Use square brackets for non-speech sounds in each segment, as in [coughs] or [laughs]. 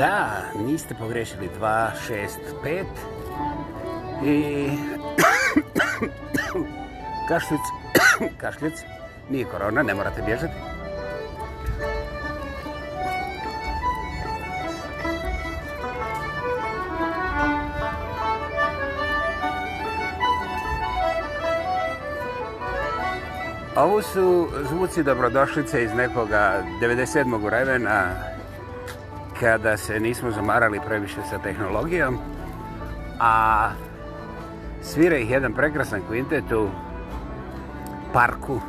Da, niste pogrešili 265 i [coughs] kašljic, [coughs] kašljic, nije korona, ne morate bježati. Ovo su zvuci dobrodošlice iz nekoga 97. revena, kada se nismo zamarali previše sa tehnologijom, a svira ih jedan prekrasan kvintet u parku,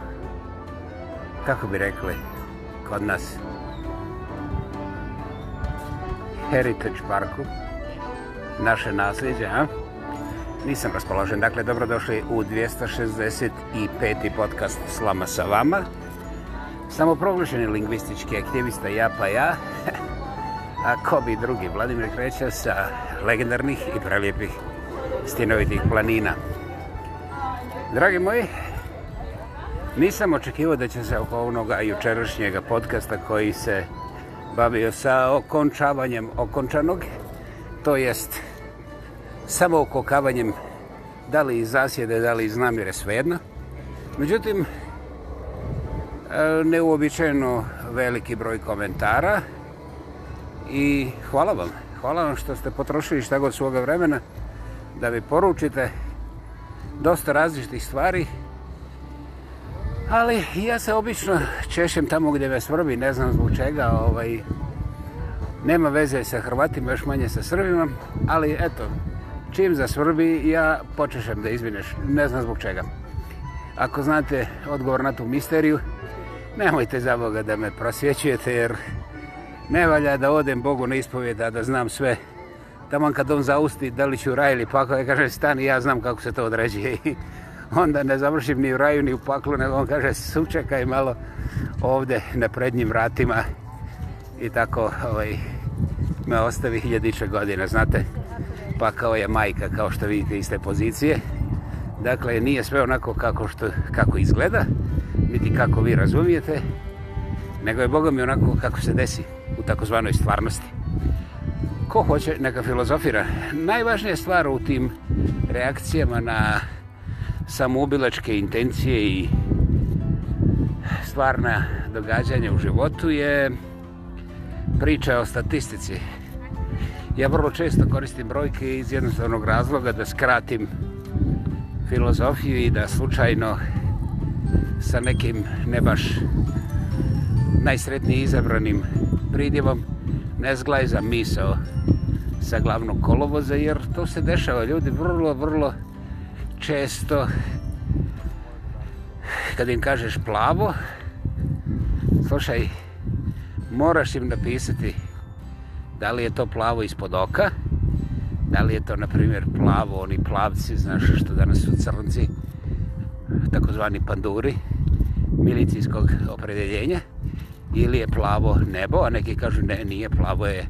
kako bi rekli, kod nas, Heritage parku, naše nasljeđe, a? Nisam raspoložen, dakle, dobrodošli u 265. podcast Slama sa vama. Samo proglašeni lingvistički aktivista, ja pa ja. [laughs] a ko bi drugi Vladimir Kreća sa legendarnih i prelijepih stinovitih planina. Dragi moji, nisam očekivao da će se oko onoga jučerašnjega podcasta koji se bavio sa okončavanjem okončanog, to jest samo okokavanjem da li iz zasjede, da li iz namire, svejedno. Međutim, e, neuobičajeno veliki broj komentara, i hvala vam. Hvala vam što ste potrošili šta god svoga vremena da mi poručite dosta različitih stvari. Ali ja se obično češem tamo gdje me svrbi, ne znam zbog čega, ovaj, nema veze sa Hrvatima, još manje sa Srbima, ali eto, čim za svrbi, ja počešem da izvineš, ne znam zbog čega. Ako znate odgovor na tu misteriju, nemojte za Boga da me prosvjećujete, jer ne valja da odem Bogu na ispovjeda, da znam sve. Tamo kad on zausti, da li ću u raj ili paklo, ja kaže, stani, ja znam kako se to određuje. [laughs] Onda ne završim ni u raju, ni u paklu, nego on kaže, sučekaj malo ovde na prednjim vratima i tako ovaj, me ostavi hiljadiče godine, znate. Pa kao je majka, kao što vidite iz te pozicije. Dakle, nije sve onako kako, što, kako izgleda, niti kako vi razumijete, nego je Boga mi onako kako se desi u takozvanoj stvarnosti. Ko hoće neka filozofira. Najvažnija stvar u tim reakcijama na samoubilačke intencije i stvarna događanja u životu je priča o statistici. Ja vrlo često koristim brojke iz jednostavnog razloga da skratim filozofiju i da slučajno sa nekim ne baš najsretnije izabranim pridjevom ne zglajza misao sa glavnog kolovoza, jer to se dešava ljudi vrlo, vrlo često. Kad im kažeš plavo, slušaj, moraš im napisati da li je to plavo ispod oka, da li je to, na primjer, plavo, oni plavci, znaš što danas su crnci, takozvani panduri milicijskog opredeljenja, ili je plavo nebo, a neki kažu ne, nije plavo je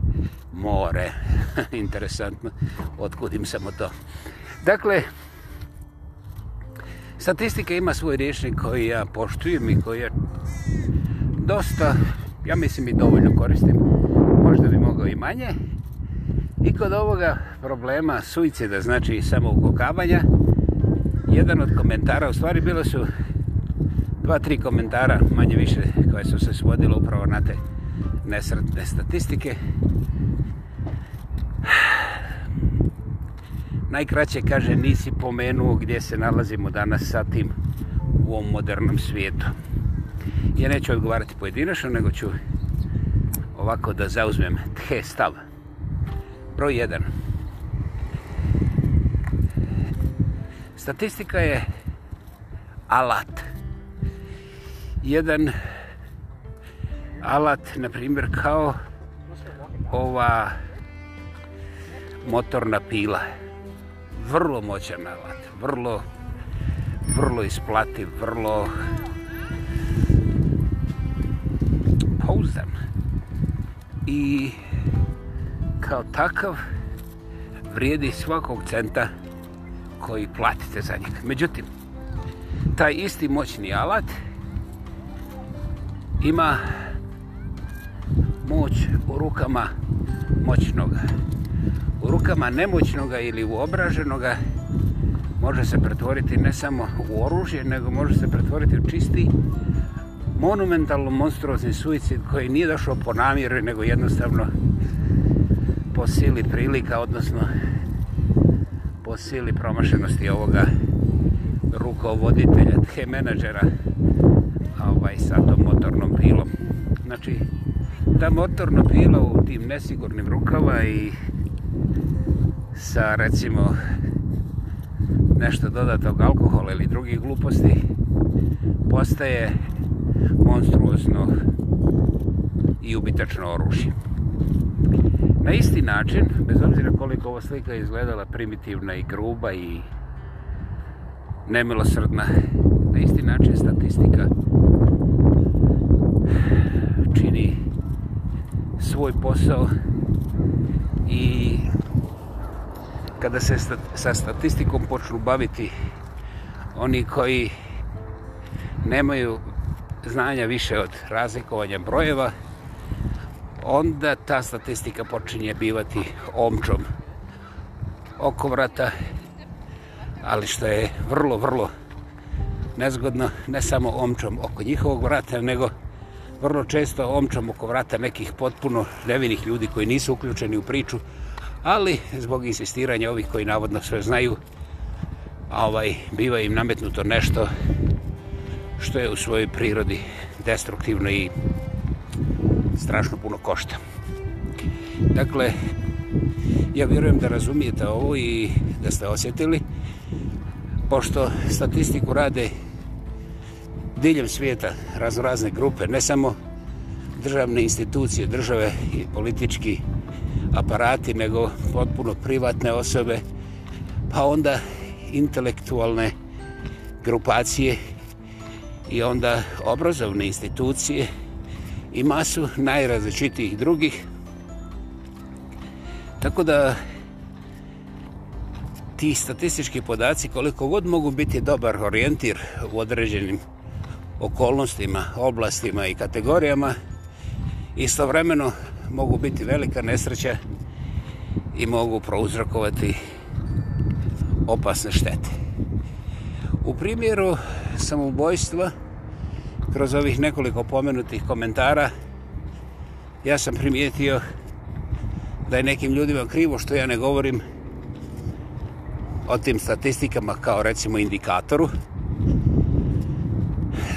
more. [laughs] Interesantno, otkud im samo to. Dakle, statistika ima svoj rješnik koji ja poštujem i koji ja dosta, ja mislim i dovoljno koristim. Možda bi mogao i manje. I kod ovoga problema suicida, znači samo ukokavanja, jedan od komentara, u stvari bilo su dva, tri komentara, manje više, koje su se svodile upravo na te nesretne statistike. Najkraće kaže, nisi pomenuo gdje se nalazimo danas sa tim u ovom modernom svijetu. Ja neću odgovarati pojedinačno, nego ću ovako da zauzmem tje stav. Broj 1. Statistika je alat. Alat jedan alat, na primjer, kao ova motorna pila. Vrlo moćan alat, vrlo, vrlo isplativ, vrlo pouzdan. I kao takav vrijedi svakog centa koji platite za njeg. Međutim, taj isti moćni alat je ima moć u rukama moćnoga. U rukama nemoćnoga ili uobraženoga može se pretvoriti ne samo u oružje, nego može se pretvoriti u čisti monumentalno monstruozni suicid koji nije došao po namjeru, nego jednostavno po sili prilika, odnosno po sili promašenosti ovoga rukovoditelja, te menadžera ovaj, sa tom motornom pilo. Znači, ta motorna pila u tim nesigurnim rukava i sa, recimo, nešto dodatog alkohola ili drugih gluposti postaje monstruozno i ubitačno oružje. Na isti način, bez obzira koliko ova slika izgledala primitivna i gruba i nemilosrdna, na isti način statistika čini svoj posao i kada se stat sa statistikom počnu baviti oni koji nemaju znanja više od razlikovanja brojeva, onda ta statistika počinje bivati omčom oko vrata, ali što je vrlo, vrlo nezgodno, ne samo omčom oko njihovog vrata, nego vrlo često omčam oko vrata nekih potpuno nevinih ljudi koji nisu uključeni u priču, ali zbog insistiranja ovih koji navodno sve znaju, a ovaj, biva im nametnuto nešto što je u svojoj prirodi destruktivno i strašno puno košta. Dakle, ja vjerujem da razumijete ovo i da ste osjetili, pošto statistiku rade diljem svijeta raznorazne grupe, ne samo državne institucije, države i politički aparati, nego potpuno privatne osobe, pa onda intelektualne grupacije i onda obrazovne institucije i masu najrazličitijih drugih. Tako da ti statistički podaci koliko god mogu biti dobar orijentir u određenim okolnostima, oblastima i kategorijama, istovremeno mogu biti velika nesreća i mogu prouzrakovati opasne štete. U primjeru samoubojstva, kroz ovih nekoliko pomenutih komentara, ja sam primijetio da je nekim ljudima krivo što ja ne govorim o tim statistikama kao recimo indikatoru,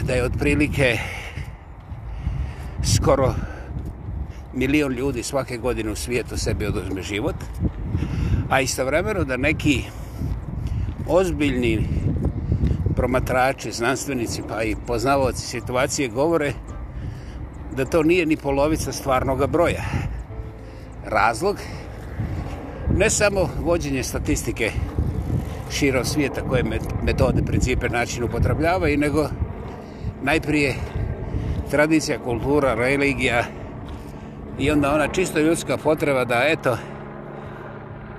da je otprilike skoro milion ljudi svake godine u svijetu sebi oduzme život, a istovremeno da neki ozbiljni promatrači, znanstvenici pa i poznavaoci situacije govore da to nije ni polovica stvarnog broja. Razlog ne samo vođenje statistike širo svijeta koje metode, principe, način upotrebljava i nego najprije tradicija, kultura, religija i onda ona čisto ljudska potreba da eto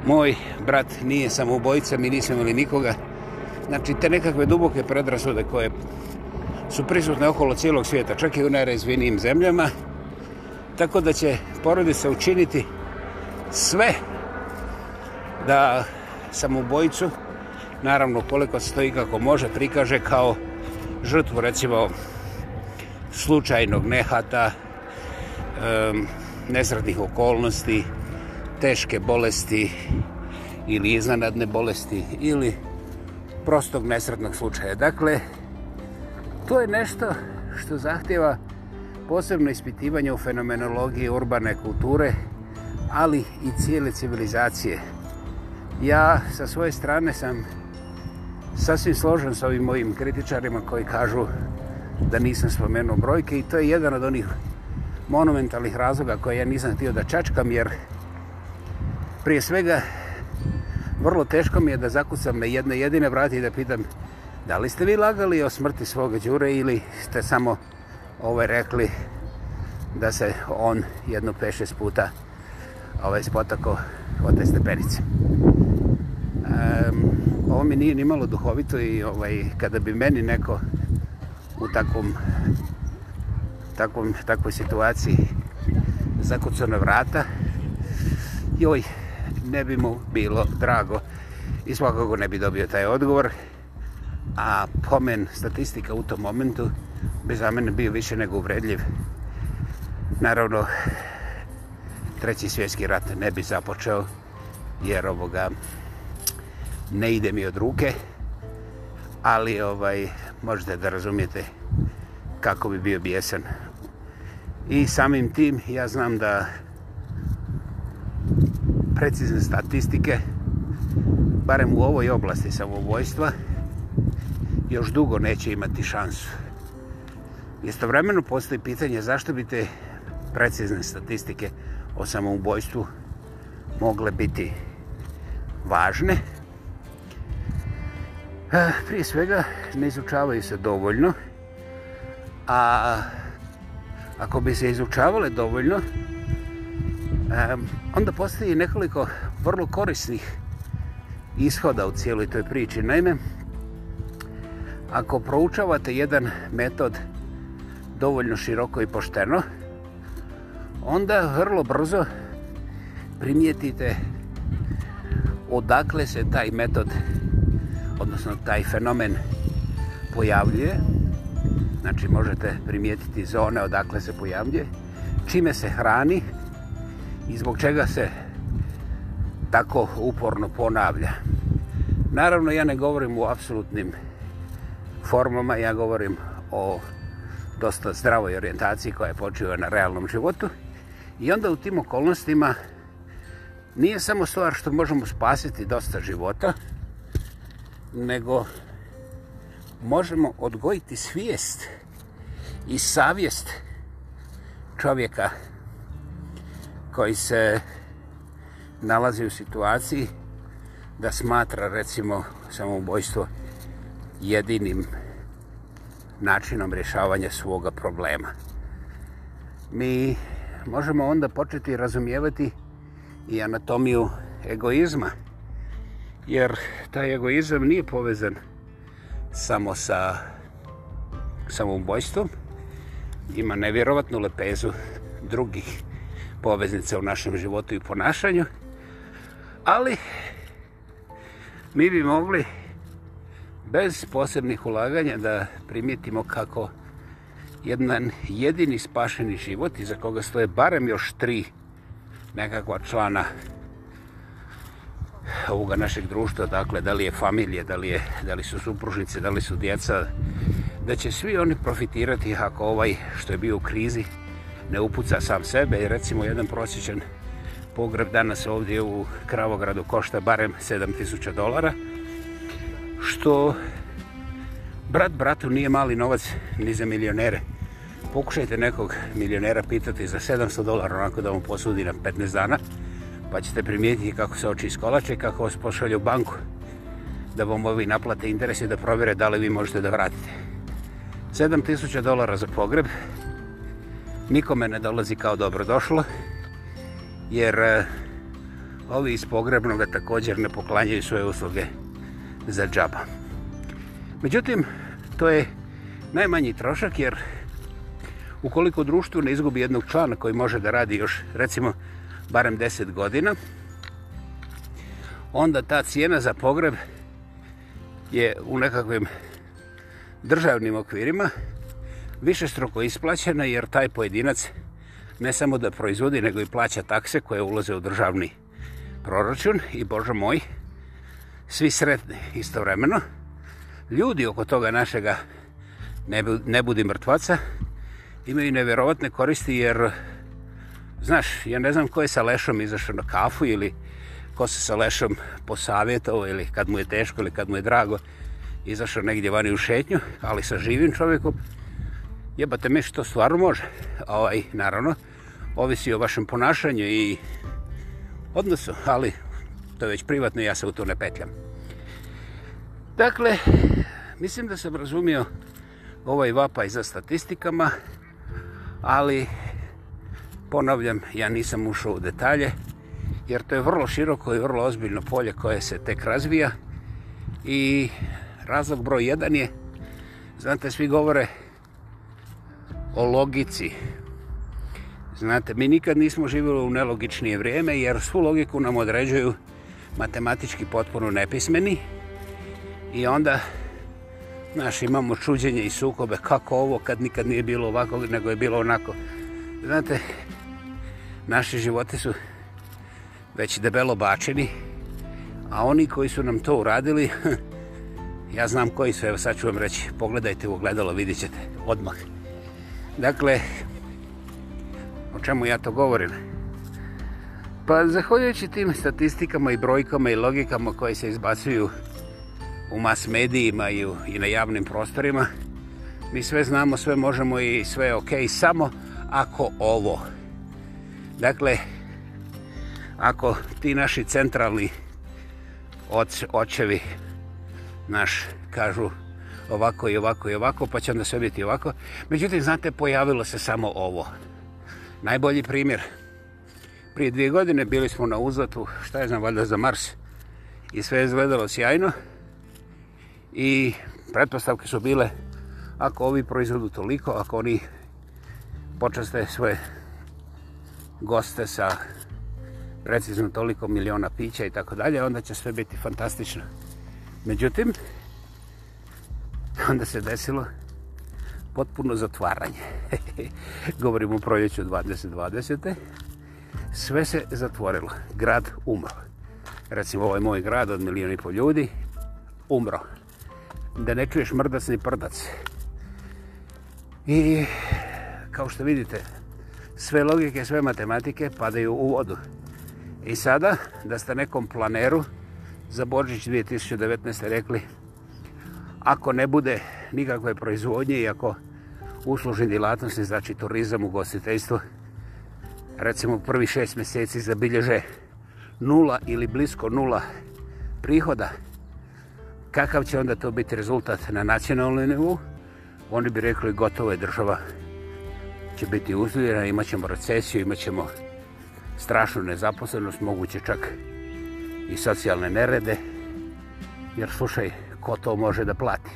moj brat nije samo ubojica, mi nismo imali nikoga. Znači te nekakve duboke predrasude koje su prisutne okolo cijelog svijeta, čak i u najrezvinijim zemljama. Tako da će porodica učiniti sve da samo ubojicu, naravno koliko se to ikako može, prikaže kao žrtvu recimo slučajnog nehata um, nesretnih okolnosti teške bolesti ili iznenadne bolesti ili prostog nesretnog slučaja dakle to je nešto što zahtjeva posebno ispitivanje u fenomenologiji urbane kulture ali i cijele civilizacije ja sa svoje strane sam sasvim složen sa ovim mojim kritičarima koji kažu da nisam spomenuo brojke i to je jedan od onih monumentalnih razloga koje ja nisam htio da čačkam jer prije svega vrlo teško mi je da zakucam na jedne jedine vrati i da pitam da li ste vi lagali o smrti svoga džure ili ste samo ovaj rekli da se on jedno 5-6 puta ovaj spotako od te stepenice. Um, ovo mi nije nimalo duhovito i ovaj, kada bi meni neko u takvom, takvom, takvoj situaciji zakucao na vrata, joj, ne bi mu bilo drago i svakako ne bi dobio taj odgovor. A pomen statistika u tom momentu bi za mene bio više nego uvredljiv. Naravno, treći svjetski rat ne bi započeo jer ovoga ne ide mi od ruke, ali ovaj možete da razumijete kako bi bio bijesan. I samim tim ja znam da precizne statistike, barem u ovoj oblasti samobojstva, još dugo neće imati šansu. Istovremeno postoji pitanje zašto bi te precizne statistike o samoubojstvu mogle biti važne, prije svega ne izučavaju se dovoljno, a ako bi se izučavale dovoljno, onda postoji nekoliko vrlo korisnih ishoda u cijeloj toj priči. Naime, ako proučavate jedan metod dovoljno široko i pošteno, onda vrlo brzo primijetite odakle se taj metod izučava odnosno taj fenomen pojavljuje. Znači možete primijetiti zone odakle se pojavljuje, čime se hrani i zbog čega se tako uporno ponavlja. Naravno ja ne govorim u apsolutnim formama, ja govorim o dosta zdravoj orijentaciji koja je počiva na realnom životu i onda u tim okolnostima nije samo stvar što možemo spasiti dosta života, nego možemo odgojiti svijest i savjest čovjeka koji se nalazi u situaciji da smatra recimo samoubojstvo jedinim načinom rješavanja svoga problema. Mi možemo onda početi razumijevati i anatomiju egoizma jer taj egoizam nije povezan samo sa samoubojstvom. Ima nevjerovatnu lepezu drugih poveznica u našem životu i ponašanju. Ali mi bi mogli bez posebnih ulaganja da primijetimo kako jedan jedini spašeni život iza koga stoje barem još tri nekakva člana života ovoga našeg društva, dakle, da li je familije, da li, je, da li su supružnice, da li su djeca, da će svi oni profitirati ako ovaj što je bio u krizi ne upuca sam sebe. I recimo, jedan prosječan pogreb danas ovdje u Kravogradu košta barem 7000 dolara, što brat bratu nije mali novac ni za milionere. Pokušajte nekog milionera pitati za 700 dolara onako da vam posudi na 15 dana, pa ćete primijetiti kako se oči iskolače i kako vas pošalju banku da vam ovi naplate interese da provjere da li vi možete da vratite. 7000 dolara za pogreb. Nikome ne dolazi kao dobrodošlo, jer e, ovi iz pogrebnoga također ne poklanjaju svoje usluge za džaba. Međutim, to je najmanji trošak, jer ukoliko društvo ne izgubi jednog člana koji može da radi još, recimo, barem 10 godina, onda ta cijena za pogreb je u nekakvim državnim okvirima više stroko isplaćena jer taj pojedinac ne samo da proizvodi nego i plaća takse koje ulaze u državni proračun i bože moj, svi sretni istovremeno. Ljudi oko toga našega ne budi mrtvaca imaju neverovatne koristi jer Znaš, ja ne znam ko je sa Lešom izašao na kafu ili ko se sa Lešom posavjetao ili kad mu je teško ili kad mu je drago izašao negdje vani u šetnju, ali sa živim čovjekom jebate mi što stvarno može. Ovaj, naravno, ovisi o vašem ponašanju i odnosu, ali to je već privatno ja se u to ne petljam. Dakle, mislim da sam razumio ovaj vapaj za statistikama, ali ponavljam, ja nisam ušao u detalje, jer to je vrlo široko i vrlo ozbiljno polje koje se tek razvija. I razlog broj jedan je, znate, svi govore o logici. Znate, mi nikad nismo živjeli u nelogičnije vrijeme, jer svu logiku nam određuju matematički potpuno nepismeni. I onda, znaš, imamo čuđenje i sukobe, kako ovo kad nikad nije bilo ovako, nego je bilo onako. Znate, naše živote su već debelo bačeni, a oni koji su nam to uradili, [laughs] ja znam koji su, evo sad ću vam reći, pogledajte u ogledalo, vidjet ćete odmah. Dakle, o čemu ja to govorim? Pa, zahvaljujući tim statistikama i brojkama i logikama koje se izbacuju u mas medijima i, u, i na javnim prostorima, mi sve znamo, sve možemo i sve je okej, okay, samo ako ovo, Dakle, ako ti naši centralni oč, očevi naš kažu ovako i ovako i ovako, pa će onda sve biti ovako. Međutim, znate, pojavilo se samo ovo. Najbolji primjer. Prije dvije godine bili smo na uzlatu, šta je znam, valjda za Mars. I sve je izgledalo sjajno. I pretpostavke su bile, ako ovi proizvodu toliko, ako oni počaste svoje goste sa precizno toliko miliona pića i tako dalje, onda će sve biti fantastično. Međutim, onda se desilo potpuno zatvaranje. [laughs] Govorimo o proljeću 2020. Sve se zatvorilo. Grad umro. Recimo, ovaj moj grad od milijona i pol ljudi umro. Da ne čuješ mrdac ni prdac. I kao što vidite, sve logike, sve matematike padaju u vodu. I sada, da ste nekom planeru za Božić 2019. rekli ako ne bude nikakve proizvodnje i ako uslužni djelatnosti, znači turizam u gostiteljstvu, recimo prvi šest mjeseci zabilježe nula ili blisko nula prihoda, kakav će onda to biti rezultat na nacionalnom nivou? Oni bi rekli gotovo je država će biti uzvirana, imat ćemo recesiju, imat ćemo strašnu nezaposlenost, moguće čak i socijalne nerede, jer slušaj, ko to može da plati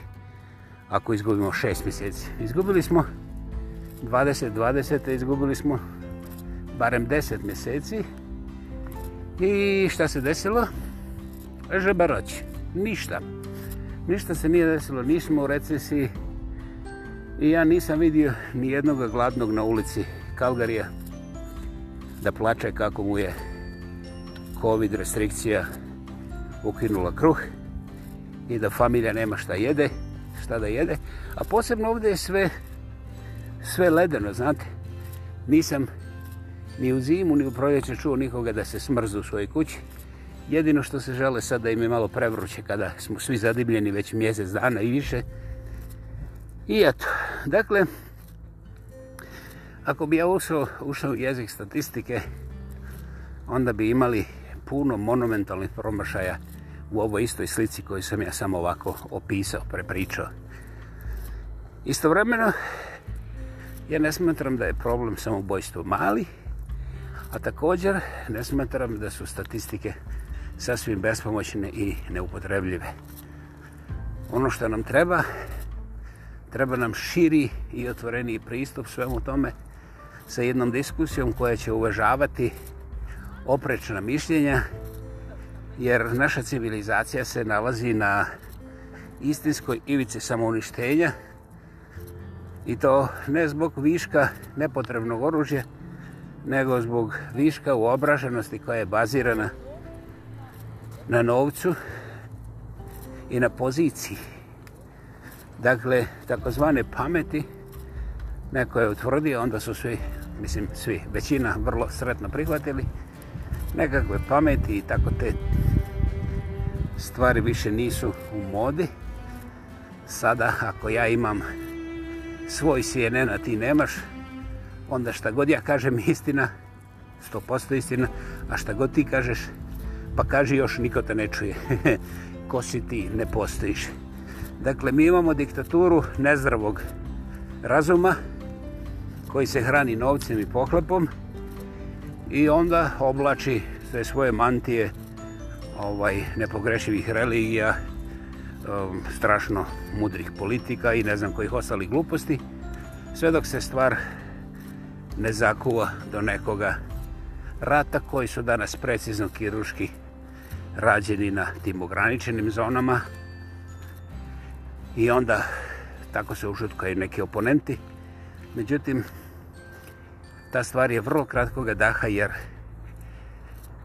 ako izgubimo šest mjeseci? Izgubili smo 20-20, izgubili smo barem 10 mjeseci i šta se desilo? Žebaroć, ništa. Ništa se nije desilo, nismo u recesiji, i ja nisam vidio ni jednog gladnog na ulici Kalgarija da plače kako mu je covid restrikcija ukinula kruh i da familija nema šta jede, šta da jede, a posebno ovdje je sve sve ledeno, znate. Nisam ni u zimu ni u proljeće čuo nikoga da se smrzu u svojoj kući. Jedino što se žele sada im je malo prevruće kada smo svi zadimljeni već mjesec dana i više. I eto, dakle, ako bi ja ušao, ušao jezik statistike, onda bi imali puno monumentalnih promašaja u ovoj istoj slici koju sam ja samo ovako opisao, prepričao. Istovremeno, ja ne smatram da je problem samobojstvo mali, a također ne smatram da su statistike sasvim bespomoćne i neupotrebljive. Ono što nam treba treba nam širi i otvoreni pristup svemu tome sa jednom diskusijom koja će uvažavati oprečna mišljenja jer naša civilizacija se nalazi na istinskoj ivici samouništenja i to ne zbog viška nepotrebnog oružja nego zbog viška uobraženosti koja je bazirana na novcu i na poziciji dakle, takozvane pameti, neko je utvrdio, onda su svi, mislim, svi, većina vrlo sretno prihvatili, nekakve pameti i tako te stvari više nisu u modi. Sada, ako ja imam svoj CNN, a ti nemaš, onda šta god ja kažem istina, 100% istina, a šta god ti kažeš, pa kaži još, niko te ne čuje. [laughs] Ko si ti, ne postojiš. Dakle, mi imamo diktaturu nezdravog razuma koji se hrani novcem i pohlepom i onda oblači sve svoje mantije ovaj nepogrešivih religija, um, strašno mudrih politika i ne znam kojih ostali gluposti, sve dok se stvar ne zakuva do nekoga rata koji su danas precizno kiruški rađeni na tim ograničenim zonama, i onda tako se ušutkaju neki oponenti. Međutim, ta stvar je vrlo kratkoga daha jer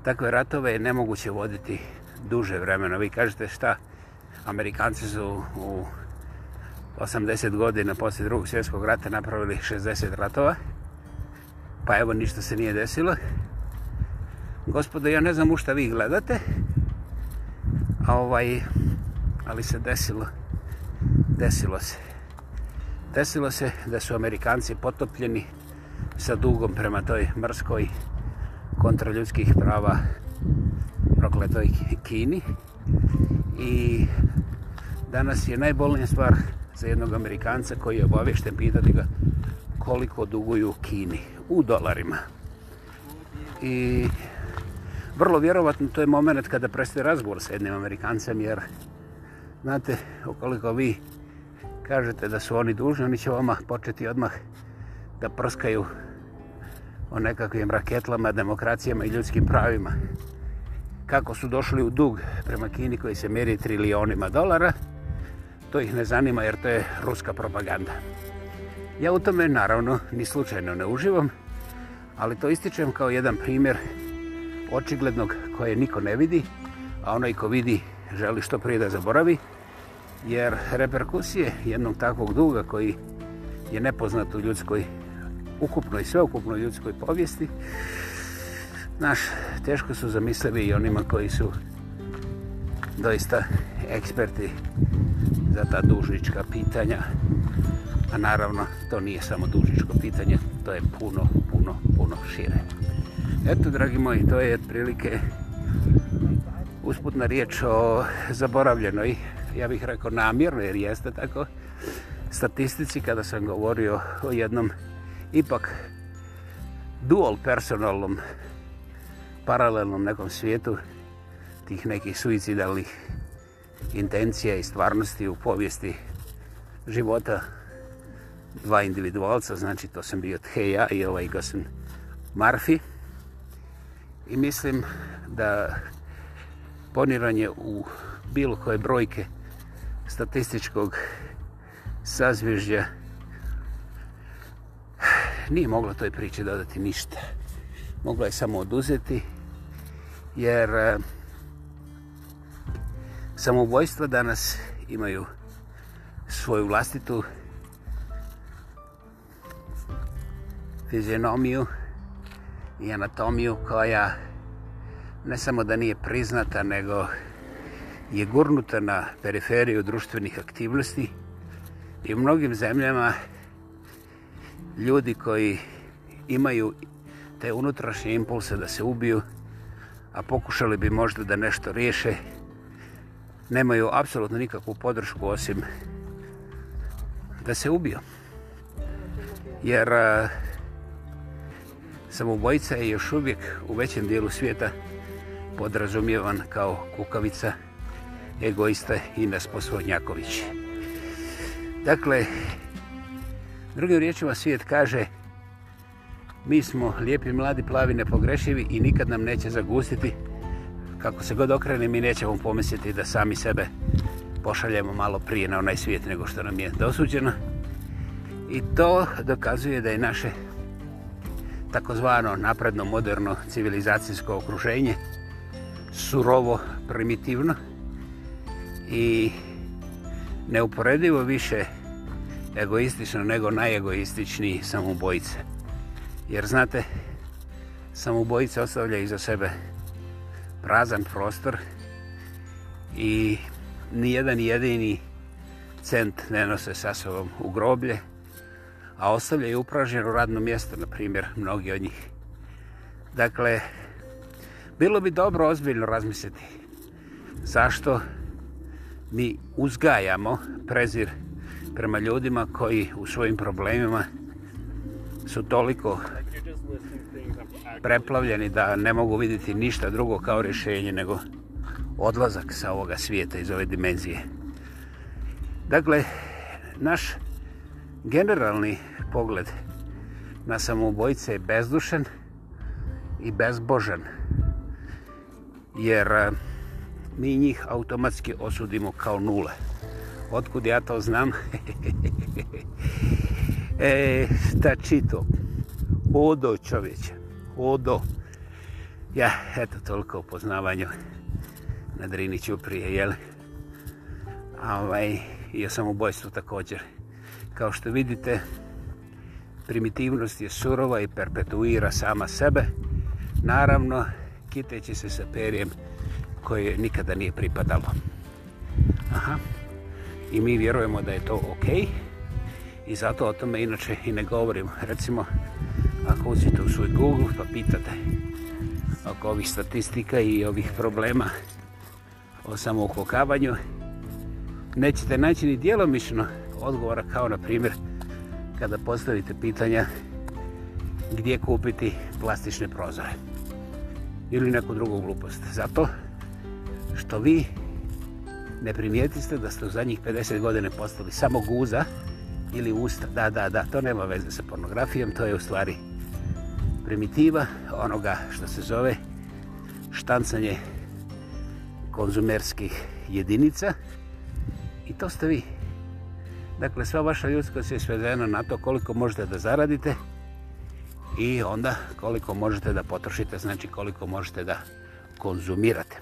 takve ratove je nemoguće voditi duže vremena. Vi kažete šta, Amerikanci su u 80 godina poslije drugog svjetskog rata napravili 60 ratova, pa evo ništa se nije desilo. Gospode, ja ne znam u šta vi gledate, a ovaj, ali se desilo desilo se? Desilo se da su Amerikanci potopljeni sa dugom prema toj mrskoj kontra ljudskih prava prokletoj Kini. I danas je najbolnija stvar za jednog Amerikanca koji je obavešten pitati ga koliko duguju Kini u dolarima. I vrlo vjerovatno to je moment kada prestaje razgovor sa jednim Amerikancem jer znate ukoliko vi kažete da su oni dužni, oni će vama početi odmah da prskaju o nekakvim raketlama, demokracijama i ljudskim pravima. Kako su došli u dug prema Kini koji se meri trilionima dolara, to ih ne zanima jer to je ruska propaganda. Ja u tome naravno ni slučajno ne uživam, ali to ističem kao jedan primjer očiglednog koje niko ne vidi, a onaj ko vidi želi što prije da zaboravi, jer reperkusije jednog takvog duga koji je nepoznat u ljudskoj ukupnoj, sveukupnoj ljudskoj povijesti, naš, teško su zamislili i onima koji su doista eksperti za ta dužička pitanja. A naravno, to nije samo dužičko pitanje, to je puno, puno, puno šire. Eto, dragi moji, to je otprilike usputna riječ o zaboravljenoj ja bih rekao namjerno, jer jeste tako, statistici kada sam govorio o jednom ipak dual personalnom paralelnom nekom svijetu tih nekih suicidalnih intencija i stvarnosti u povijesti života dva individualca, znači to sam bio Theja i ovaj gosin Marfi. I mislim da poniranje u bilo koje brojke statističkog sazvježdja nije mogla toj priči dodati ništa. Mogla je samo oduzeti, jer e, samobojstva danas imaju svoju vlastitu fizionomiju i anatomiju koja ne samo da nije priznata, nego je je gurnuta na periferiju društvenih aktivnosti i u mnogim zemljama ljudi koji imaju te unutrašnje impulse da se ubiju, a pokušali bi možda da nešto riješe, nemaju apsolutno nikakvu podršku osim da se ubiju. Jer a, samobojica je još uvijek u većem dijelu svijeta podrazumijevan kao kukavica, egoista i nesposvodnjaković. Dakle, drugim riječima svijet kaže mi smo lijepi, mladi, plavi, nepogrešivi i nikad nam neće zagustiti. Kako se god okrene, mi nećemo pomisliti da sami sebe pošaljemo malo prije na onaj svijet nego što nam je dosuđeno. I to dokazuje da je naše takozvano napredno, moderno, civilizacijsko okruženje surovo, primitivno, i neuporedivo više egoistično nego najegoističniji samobojice. Jer znate, samobojice ostavlja iza sebe prazan prostor i nijedan jedini cent ne nose sa sobom u groblje, a ostavljaju upraženo radno mjesto, na primjer, mnogi od njih. Dakle, bilo bi dobro ozbiljno razmisliti zašto je mi uzgajamo prezir prema ljudima koji u svojim problemima su toliko preplavljeni da ne mogu vidjeti ništa drugo kao rješenje nego odlazak sa ovoga svijeta iz ove dimenzije. Dakle, naš generalni pogled na samoubojice je bezdušen i bezbožan. Jer... Uh, mi njih automatski osudimo kao nule. Otkud ja to znam? [laughs] e, šta čito? Odo čovječe. Odo. Ja, eto, toliko o poznavanju na Driniću prije, jel? Ovaj, I o samobojstvu također. Kao što vidite, primitivnost je surova i perpetuira sama sebe. Naravno, kiteći se sa perijem, koje nikada nije pripadalo. Aha. I mi vjerujemo da je to okej. Okay. I zato o tome inače i ne govorimo. Recimo, ako uzite u svoj Google pa pitate oko ovih statistika i ovih problema o samoukokavanju, nećete naći ni dijelomišno odgovora kao na primjer kada postavite pitanja gdje kupiti plastične prozore ili neku drugu glupost. Zato što vi ne primijetiste da ste u zadnjih 50 godine postali samo guza ili usta. Da, da, da, to nema veze sa pornografijom, to je u stvari primitiva onoga što se zove štancanje konzumerskih jedinica i to ste vi. Dakle, sva vaša ljudskost je svedena na to koliko možete da zaradite i onda koliko možete da potrošite, znači koliko možete da konzumirate.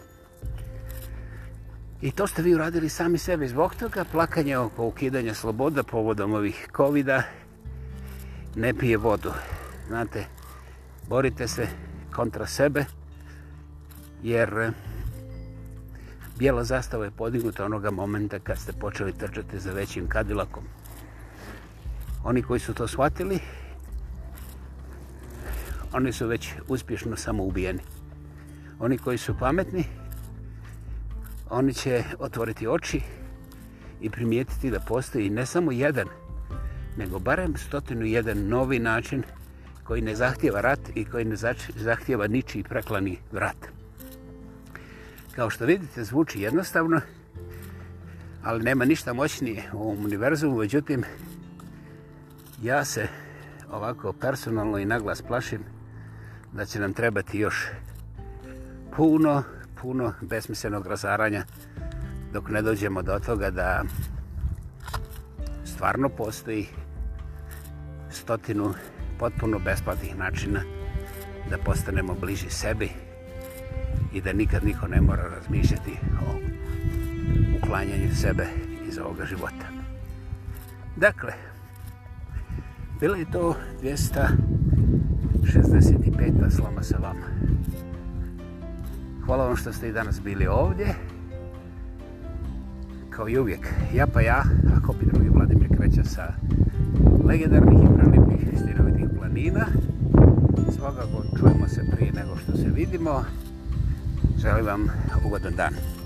I to ste vi uradili sami sebi zbog toga, plakanje oko ukidanja sloboda povodom ovih kovida ne pije vodu. Znate, borite se kontra sebe, jer eh, bijela zastava je podignuta onoga momenta kad ste počeli trčati za većim kadilakom. Oni koji su to shvatili, oni su već uspješno samoubijeni. Oni koji su pametni, oni će otvoriti oči i primijetiti da postoji ne samo jedan, nego barem stotinu jedan novi način koji ne zahtjeva rat i koji ne zahtjeva ničiji preklani vrat. Kao što vidite, zvuči jednostavno, ali nema ništa moćnije u ovom univerzumu, međutim, ja se ovako personalno i naglas plašim da će nam trebati još puno puno besmislenog razaranja dok ne dođemo do toga da stvarno postoji stotinu potpuno besplatnih načina da postanemo bliži sebi i da nikad niko ne mora razmišljati o uklanjanju sebe iz ovoga života. Dakle, bilo je to 265. Slama se vama. Hvala vam što ste i danas bili ovdje. Kao i uvijek, ja pa ja, a kopi drugi Vladimir kreće sa legendarnih i prelipih stinovitih planina. Svakako čujemo se prije nego što se vidimo. Želim vam ugodan dan.